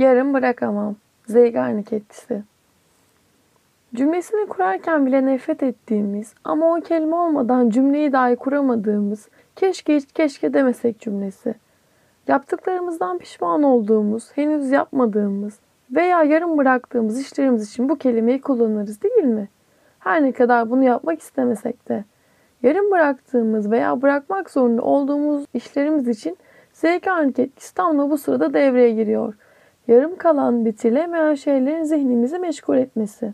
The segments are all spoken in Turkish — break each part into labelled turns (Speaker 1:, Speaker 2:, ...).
Speaker 1: Yarım bırakamam. Zeygarnik etkisi. Cümlesini kurarken bile nefret ettiğimiz ama o kelime olmadan cümleyi dahi kuramadığımız keşke hiç keşke demesek cümlesi. Yaptıklarımızdan pişman olduğumuz, henüz yapmadığımız veya yarım bıraktığımız işlerimiz için bu kelimeyi kullanırız değil mi? Her ne kadar bunu yapmak istemesek de. Yarım bıraktığımız veya bırakmak zorunda olduğumuz işlerimiz için zevk etkisi tam da bu sırada devreye giriyor. Yarım kalan bitirilemeyen şeylerin zihnimizi meşgul etmesi.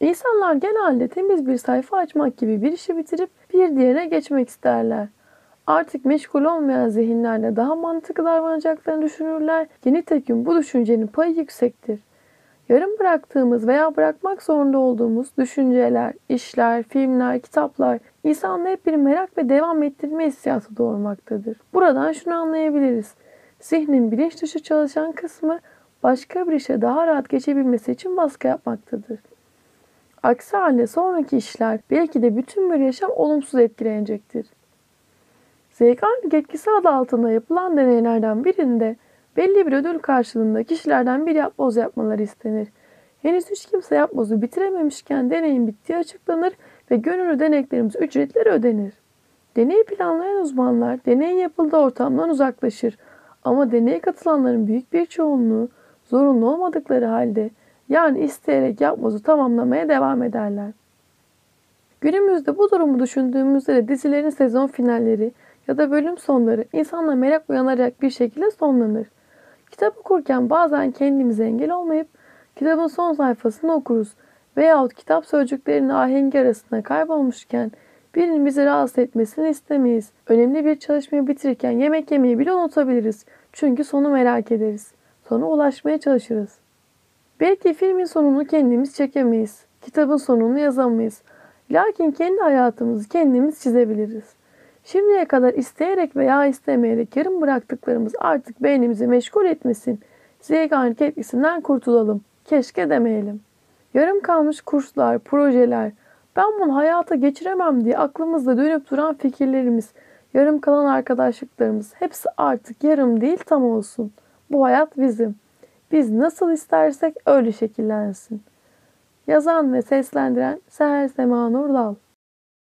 Speaker 1: İnsanlar genelde temiz bir sayfa açmak gibi bir işi bitirip bir diğerine geçmek isterler. Artık meşgul olmayan zihinlerle daha mantıklı davranacaklarını düşünürler ki nitekim bu düşüncenin payı yüksektir. Yarım bıraktığımız veya bırakmak zorunda olduğumuz düşünceler, işler, filmler, kitaplar insanla hep bir merak ve devam ettirme hissiyatı doğurmaktadır. Buradan şunu anlayabiliriz. Zihnin bilinç dışı çalışan kısmı başka bir işe daha rahat geçebilmesi için baskı yapmaktadır. Aksi halde sonraki işler belki de bütün bir yaşam olumsuz etkilenecektir. Zeykanlık etkisi adı altında yapılan deneylerden birinde belli bir ödül karşılığında kişilerden bir yapboz yapmaları istenir. Henüz hiç kimse yapbozu bitirememişken deneyin bittiği açıklanır ve gönüllü deneklerimiz ücretleri ödenir. Deneyi planlayan uzmanlar deneyin yapıldığı ortamdan uzaklaşır ama deneye katılanların büyük bir çoğunluğu zorunlu olmadıkları halde yani isteyerek yapbozu tamamlamaya devam ederler. Günümüzde bu durumu düşündüğümüzde de dizilerin sezon finalleri ya da bölüm sonları insanla merak uyanacak bir şekilde sonlanır. Kitap okurken bazen kendimize engel olmayıp kitabın son sayfasını okuruz veyahut kitap sözcüklerinin ahengi arasında kaybolmuşken birinin bizi rahatsız etmesini istemeyiz. Önemli bir çalışmayı bitirirken yemek yemeyi bile unutabiliriz. Çünkü sonu merak ederiz. Sona ulaşmaya çalışırız. Belki filmin sonunu kendimiz çekemeyiz. Kitabın sonunu yazamayız. Lakin kendi hayatımızı kendimiz çizebiliriz. Şimdiye kadar isteyerek veya istemeyerek yarım bıraktıklarımız artık beynimizi meşgul etmesin. Zeyganlık etkisinden kurtulalım. Keşke demeyelim. Yarım kalmış kurslar, projeler, ben bunu hayata geçiremem diye aklımızda dönüp duran fikirlerimiz, yarım kalan arkadaşlıklarımız hepsi artık yarım değil tam olsun. Bu hayat bizim. Biz nasıl istersek öyle şekillensin. Yazan ve seslendiren Seher Sema Nurdal